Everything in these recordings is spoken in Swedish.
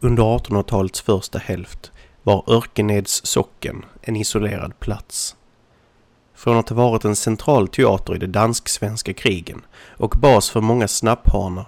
Under 1800-talets första hälft var Örkeneds socken en isolerad plats. Från att ha varit en central teater i de dansk-svenska krigen och bas för många snapphanar,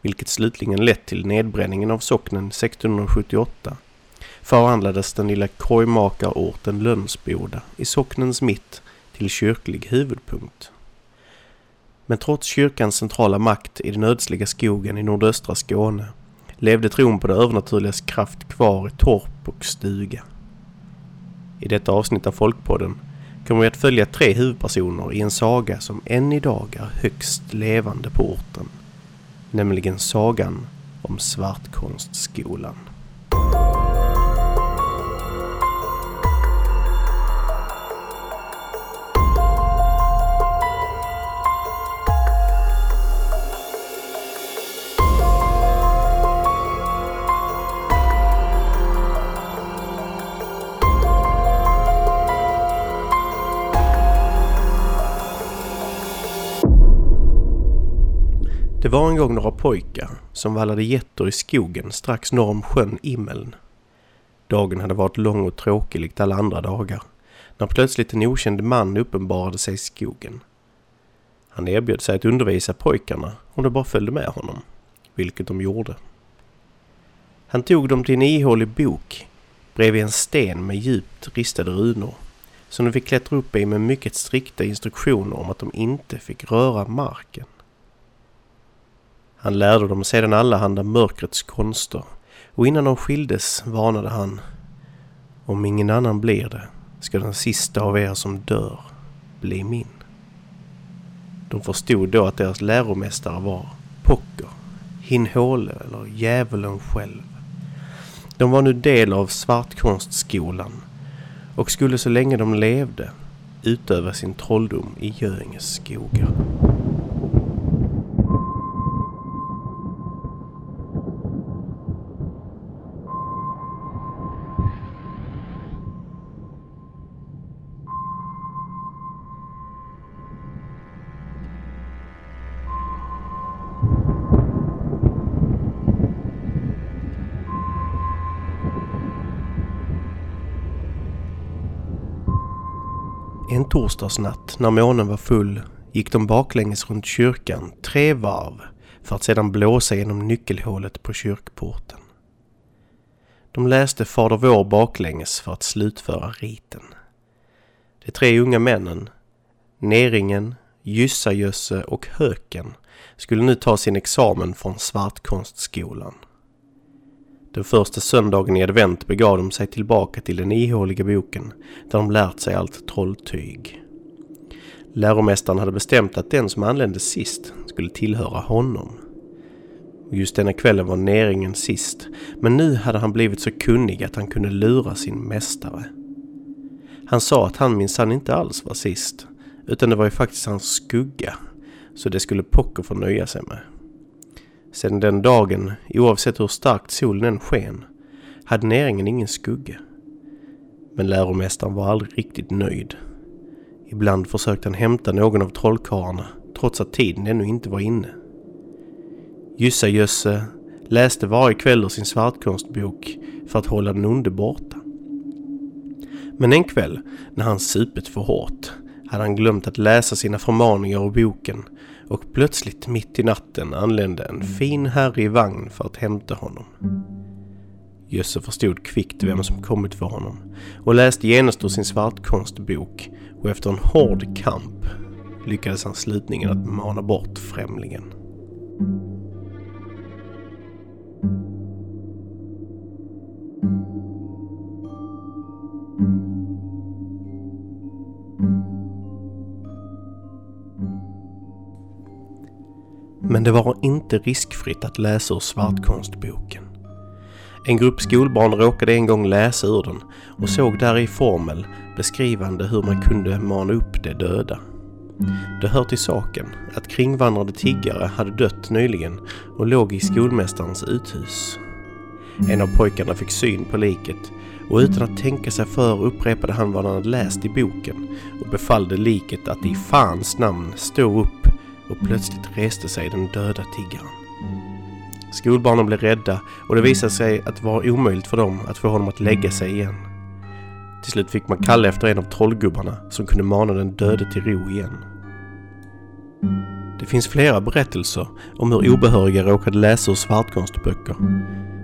vilket slutligen lett till nedbränningen av socknen 1678, förvandlades den lilla korgmakarorten Lönsboda i socknens mitt till kyrklig huvudpunkt. Men trots kyrkans centrala makt i den ödsliga skogen i nordöstra Skåne levde tron på det övernaturligas kraft kvar i torp och stuga. I detta avsnitt av Folkpodden kommer vi att följa tre huvudpersoner i en saga som än idag är högst levande på orten. Nämligen sagan om Svartkonstskolan. Var en gång några pojkar som vallade getter i skogen strax norr om sjön Immeln. Dagen hade varit lång och tråkig likt alla andra dagar när plötsligt en okänd man uppenbarade sig i skogen. Han erbjöd sig att undervisa pojkarna om de bara följde med honom, vilket de gjorde. Han tog dem till en ihålig bok bredvid en sten med djupt ristade runor som de fick klättra upp i med mycket strikta instruktioner om att de inte fick röra marken. Han lärde dem sedan allehanda mörkrets konster och innan de skildes varnade han. Om ingen annan blir det ska den sista av er som dör bli min. De förstod då att deras läromästare var Pocker, Hinhåle eller Djävulen själv. De var nu del av Svartkonstskolan och skulle så länge de levde utöva sin trolldom i Göinges skogar. En torsdagsnatt när månen var full gick de baklänges runt kyrkan tre varv för att sedan blåsa genom nyckelhålet på kyrkporten. De läste Fader vår baklänges för att slutföra riten. De tre unga männen, Neringen, Gyssajösse och Höken skulle nu ta sin examen från Svartkonstskolan. Den första söndagen i advent begav de sig tillbaka till den ihåliga boken där de lärt sig allt trolltyg. Läromästaren hade bestämt att den som anlände sist skulle tillhöra honom. Just denna kvällen var näringen sist, men nu hade han blivit så kunnig att han kunde lura sin mästare. Han sa att han minsann inte alls var sist, utan det var ju faktiskt hans skugga, så det skulle Pocker få nöja sig med. Sedan den dagen, oavsett hur starkt solen än sken, hade näringen ingen skugga. Men läromästaren var aldrig riktigt nöjd. Ibland försökte han hämta någon av trollkarlarna trots att tiden ännu inte var inne. Gyssajösse läste varje kväll ur sin svartkonstbok för att hålla den onde borta. Men en kväll, när han supit för hårt, hade han glömt att läsa sina förmaningar ur boken och plötsligt mitt i natten anlände en fin herre i vagn för att hämta honom. Jösse förstod kvickt vem som kommit för honom och läste genast ur sin svartkonstbok och efter en hård kamp lyckades han slutligen att mana bort främlingen. Men det var inte riskfritt att läsa ur Svartkonstboken. En grupp skolbarn råkade en gång läsa ur den och såg där i formel beskrivande hur man kunde mana upp de döda. Det hör till saken att kringvandrande tiggare hade dött nyligen och låg i skolmästarens uthus. En av pojkarna fick syn på liket och utan att tänka sig för upprepade han vad han hade läst i boken och befallde liket att i fans namn stå upp och plötsligt reste sig den döda tiggaren. Skolbarnen blev rädda och det visade sig att det var omöjligt för dem att få honom att lägga sig igen. Till slut fick man kalla efter en av trollgubbarna som kunde mana den döde till ro igen. Det finns flera berättelser om hur obehöriga råkade läsa ur svartkonstböcker.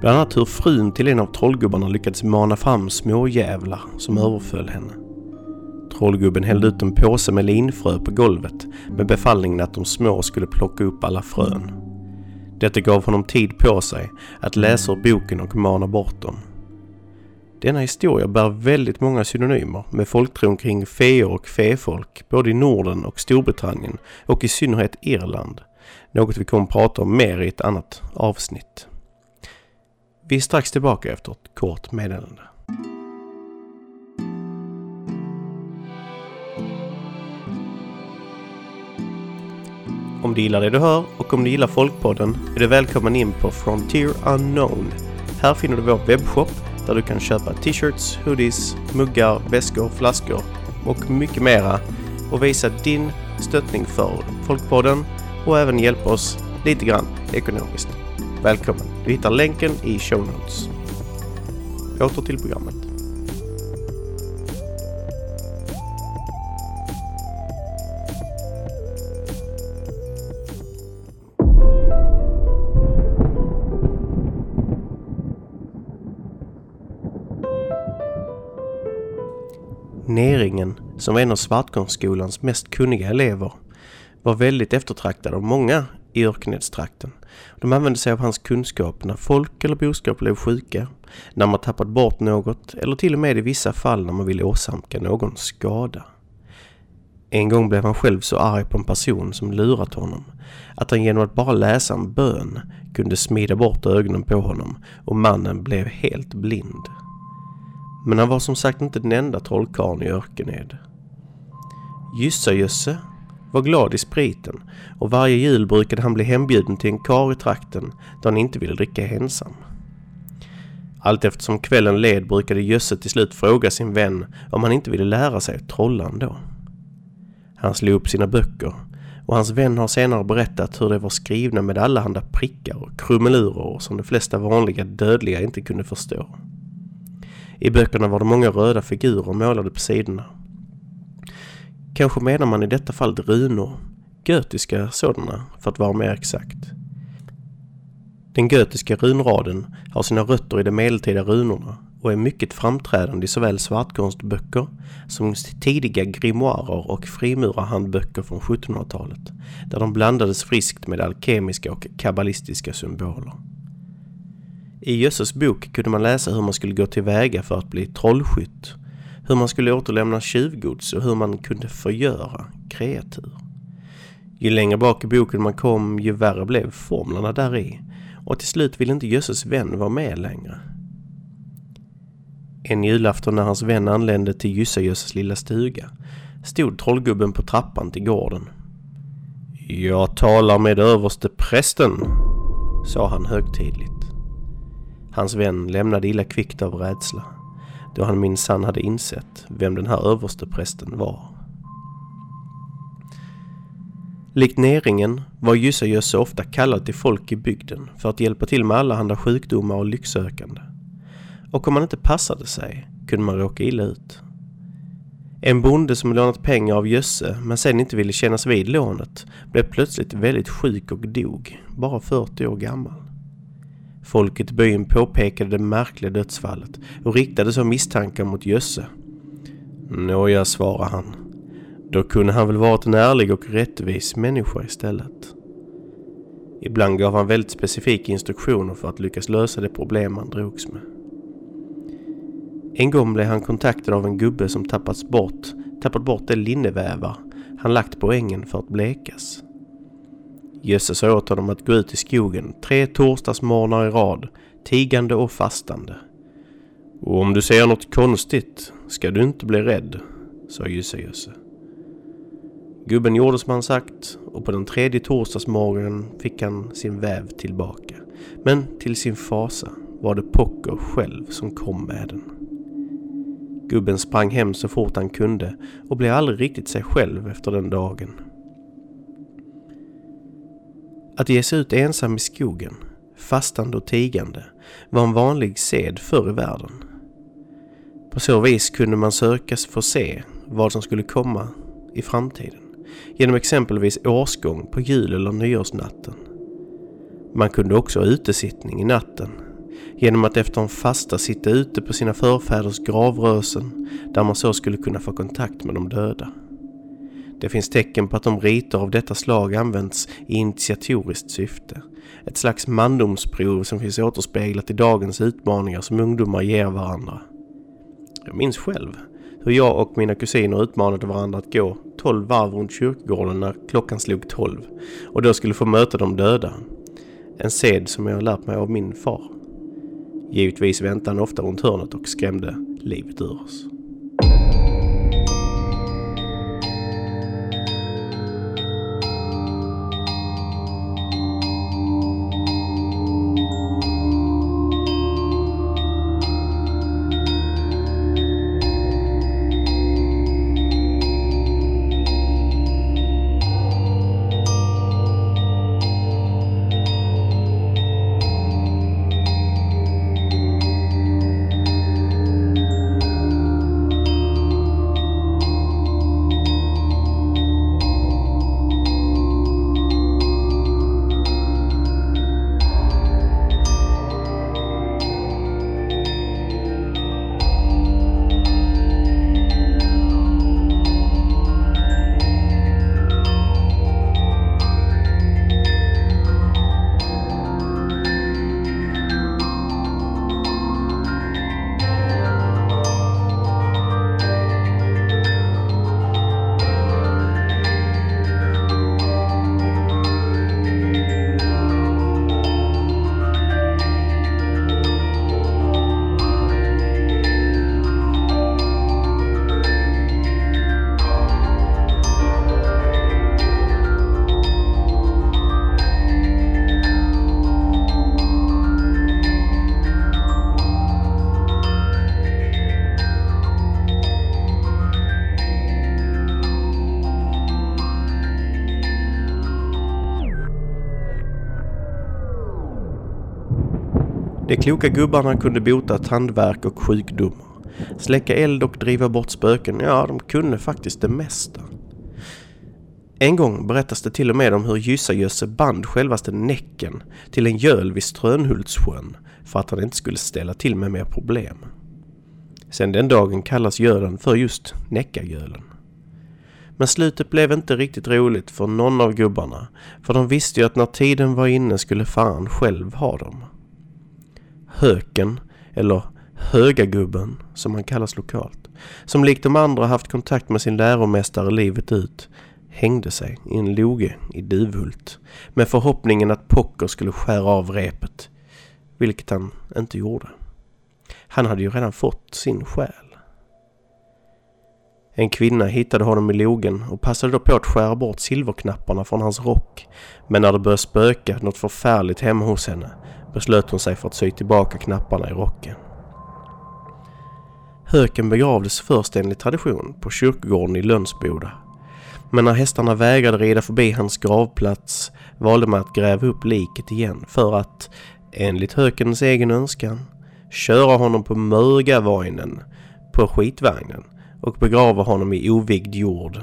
Bland annat hur frun till en av trollgubbarna lyckades mana fram småjävlar som överföll henne. Trollgubben hällde ut en påse med linfrö på golvet med befallningen att de små skulle plocka upp alla frön. Detta gav honom tid på sig att läsa ur boken och mana bort dem. Denna historia bär väldigt många synonymer med folktron kring feor och fefolk både i Norden och Storbritannien och i synnerhet Irland. Något vi kommer att prata om mer i ett annat avsnitt. Vi är strax tillbaka efter ett kort meddelande. Om du gillar det du hör och om du gillar Folkpodden är du välkommen in på Frontier Unknown. Här finner du vår webbshop där du kan köpa t-shirts, hoodies, muggar, väskor, flaskor och mycket mera och visa din stöttning för Folkpodden och även hjälpa oss lite grann ekonomiskt. Välkommen! Du hittar länken i show notes. Åter till programmet. Neringen, som var en av Svartgårdsskolans mest kunniga elever, var väldigt eftertraktad av många i Örkenedstrakten. De använde sig av hans kunskap när folk eller boskap blev sjuka, när man tappat bort något eller till och med i vissa fall när man ville åsamka någon skada. En gång blev han själv så arg på en person som lurat honom att han genom att bara läsa en bön kunde smida bort ögonen på honom och mannen blev helt blind. Men han var som sagt inte den enda trollkarlen i Örkened. Gyssajösse var glad i spriten och varje jul brukade han bli hembjuden till en kar i trakten då han inte ville dricka ensam. Allt eftersom kvällen led brukade Jösse till slut fråga sin vän om han inte ville lära sig trolla ändå. Han slog upp sina böcker och hans vän har senare berättat hur de var skrivna med allehanda prickar och krumelurer som de flesta vanliga dödliga inte kunde förstå. I böckerna var det många röda figurer målade på sidorna. Kanske menar man i detta fall runor, götiska sådana för att vara mer exakt. Den götiska runraden har sina rötter i de medeltida runorna och är mycket framträdande i såväl svartkonstböcker som tidiga grimoarer och frimurarhandböcker från 1700-talet, där de blandades friskt med alkemiska och kabbalistiska symboler. I Jösses bok kunde man läsa hur man skulle gå tillväga för att bli trollskytt, hur man skulle återlämna tjuvgods och hur man kunde förgöra kreatur. Ju längre bak i boken man kom, ju värre blev formlerna där i och till slut ville inte Jösses vän vara med längre. En julafton när hans vän anlände till Gyssajösses lilla stuga stod trollgubben på trappan till gården. Jag talar med överste prästen, sa han högtidligt. Hans vän lämnade illa kvickt av rädsla, då han minsann hade insett vem den här översteprästen var. Likt Neringen var Gyssajösse ofta kallad till folk i bygden för att hjälpa till med allehanda sjukdomar och lycksökande. Och om man inte passade sig kunde man råka illa ut. En bonde som lånat pengar av Jösse men sen inte ville kännas vid lånet blev plötsligt väldigt sjuk och dog, bara 40 år gammal. Folket i byn påpekade det märkliga dödsfallet och riktade så misstankar mot Jösse. Nåja, svarade han. Då kunde han väl varit en ärlig och rättvis människa istället. Ibland gav han väldigt specifika instruktioner för att lyckas lösa det problem han drogs med. En gång blev han kontaktad av en gubbe som tappats bort, tappat bort de linnevävar han lagt på ängen för att blekas. Jösse sa åt honom att gå ut i skogen tre torsdagsmorgnar i rad, tigande och fastande. Och om du ser något konstigt ska du inte bli rädd, sa Jösse-Jösse. Gubben gjorde som han sagt och på den tredje torsdagsmorgonen fick han sin väv tillbaka. Men till sin fasa var det Pocker själv som kom med den. Gubben sprang hem så fort han kunde och blev aldrig riktigt sig själv efter den dagen. Att ge sig ut ensam i skogen, fastande och tigande var en vanlig sed förr i världen. På så vis kunde man sökas få se vad som skulle komma i framtiden genom exempelvis årsgång på jul eller nyårsnatten. Man kunde också ha utesittning i natten genom att efter en fasta sitta ute på sina förfäders gravrösen där man så skulle kunna få kontakt med de döda. Det finns tecken på att de riter av detta slag används i initiatoriskt syfte. Ett slags mandomsprov som finns återspeglat i dagens utmaningar som ungdomar ger varandra. Jag minns själv hur jag och mina kusiner utmanade varandra att gå 12 varv runt kyrkogården när klockan slog 12 och då skulle få möta de döda. En sed som jag lärt mig av min far. Givetvis väntade han ofta runt hörnet och skrämde livet ur oss. De kloka gubbarna kunde bota tandvärk och sjukdomar. Släcka eld och driva bort spöken, ja de kunde faktiskt det mesta. En gång berättas det till och med om hur Gyssajösse band självaste Näcken till en göl vid Strönhultssjön för att han inte skulle ställa till med mer problem. Sen den dagen kallas gölen för just Näckagölen. Men slutet blev inte riktigt roligt för någon av gubbarna, för de visste ju att när tiden var inne skulle fan själv ha dem. Höken, eller Högagubben som han kallas lokalt, som likt de andra haft kontakt med sin läromästare livet ut, hängde sig i en loge i Duvhult med förhoppningen att Pocker skulle skära av repet, vilket han inte gjorde. Han hade ju redan fått sin själ. En kvinna hittade honom i logen och passade då på att skära bort silverknapparna från hans rock. Men när det började spöka något förfärligt hemma hos henne beslöt hon sig för att sy tillbaka knapparna i rocken. Höken begravdes först enligt tradition på kyrkogården i Lönsboda. Men när hästarna vägrade rida förbi hans gravplats valde man att gräva upp liket igen för att, enligt hökens egen önskan, köra honom på Mörgavainen på skitvagnen och begraver honom i ovigd jord.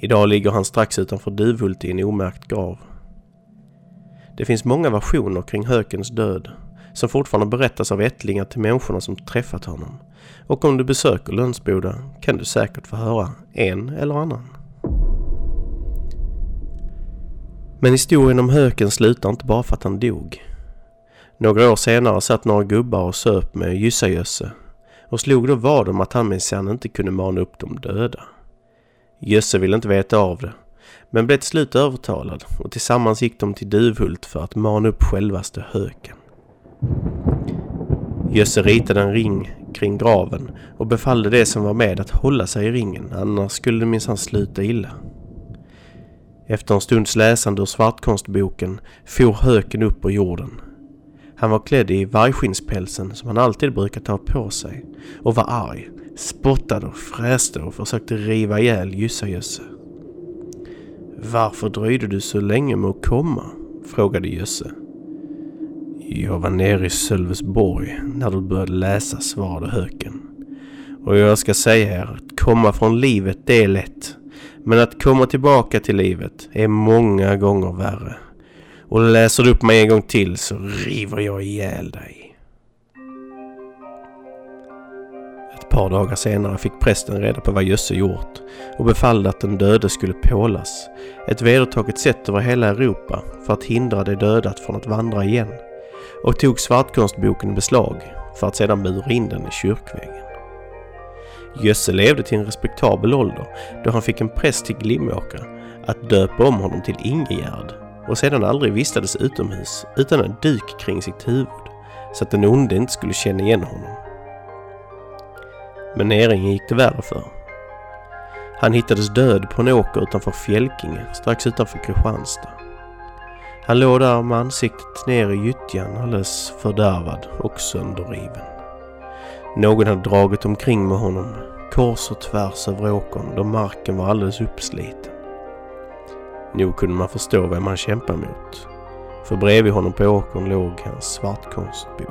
Idag ligger han strax utanför Duvhult i en omärkt grav. Det finns många versioner kring Hökens död som fortfarande berättas av ättlingar till människorna som träffat honom. Och om du besöker Lönsboda kan du säkert få höra en eller annan. Men historien om Höken slutar inte bara för att han dog. Några år senare satt några gubbar och söp med gyssagösse och slog då vad om att han minsann inte kunde mana upp de döda. Jösse ville inte veta av det men blev till slut övertalad och tillsammans gick de till Duvhult för att mana upp självaste höken. Jösse ritade en ring kring graven och befallde det som var med att hålla sig i ringen, annars skulle det minsann sluta illa. Efter en stunds läsande ur svartkonstboken for höken upp på jorden. Han var klädd i vargskinnspälsen som han alltid brukat ta på sig och var arg, spottade och fräste och försökte riva ihjäl Jösse. Varför dröjde du så länge med att komma? frågade Jösse. Jag var nere i Sölvesborg när du började läsa, svarade höken. Och jag ska säga er att komma från livet det är lätt. Men att komma tillbaka till livet är många gånger värre. Och läser du upp mig en gång till så river jag ihjäl dig. Ett par dagar senare fick prästen reda på vad Jösse gjort och befallde att den döde skulle pålas. Ett vedertaget sätt över hela Europa för att hindra de döda från att vandra igen. Och tog svartkonstboken i beslag för att sedan bura in den i kyrkväggen. Jösse levde till en respektabel ålder då han fick en präst till Glimåkra att döpa om honom till Ingegärd och sedan aldrig vistades utomhus utan en duk kring sitt huvud så att den onde inte skulle känna igen honom. Men Neringen gick det värre för. Han hittades död på en åker utanför Fjälkinge strax utanför Kristianstad. Han låg där med ansiktet ner i gyttjan alldeles fördärvad och sönderriven. Någon hade dragit omkring med honom kors och tvärs över åkern då marken var alldeles uppsliten. Nog kunde man förstå vem han kämpade mot. För bredvid honom på åkern låg hans svartkonstbok.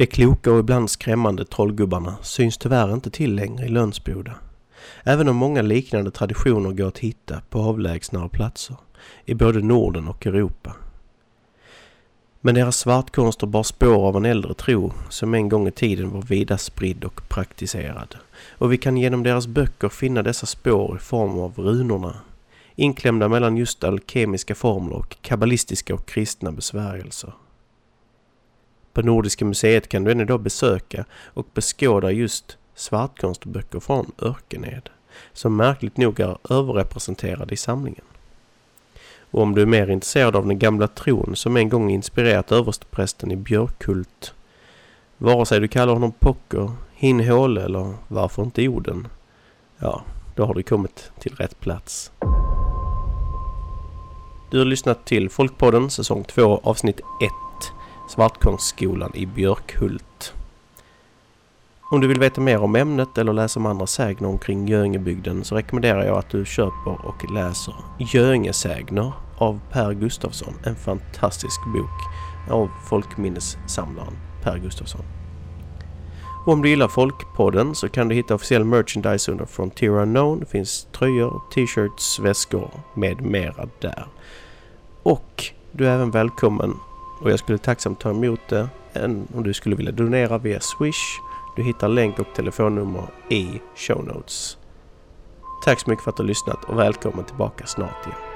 De kloka och ibland skrämmande trollgubbarna syns tyvärr inte till längre i Lönsboda. Även om många liknande traditioner går att hitta på avlägsnare platser i både Norden och Europa. Men deras svartkonster bar spår av en äldre tro som en gång i tiden var vida spridd och praktiserad. Och vi kan genom deras böcker finna dessa spår i form av runorna, inklämda mellan just alkemiska formler och kabbalistiska och kristna besvärjelser. På Nordiska museet kan du än idag besöka och beskåda just svartkonstböcker från Örkened, som märkligt nog är överrepresenterade i samlingen. Och om du är mer intresserad av den gamla tron som en gång inspirerat översteprästen i Björkult, vare sig du kallar honom Pocker, Hinhåle eller varför inte Oden, ja, då har du kommit till rätt plats. Du har lyssnat till Folkpodden säsong 2 avsnitt 1 Svartkonstskolan i Björkhult. Om du vill veta mer om ämnet eller läsa om andra sägner omkring Göingebygden så rekommenderar jag att du köper och läser Göingesägner av Per Gustafsson. En fantastisk bok av folkminnessamlaren Per Gustafsson. Och om du gillar Folkpodden så kan du hitta officiell merchandise under Frontier Unknown. Det finns tröjor, t-shirts, väskor med mera där. Och du är även välkommen och jag skulle tacksamt ta emot det än om du skulle vilja donera via Swish. Du hittar länk och telefonnummer i show notes. Tack så mycket för att du har lyssnat och välkommen tillbaka snart igen.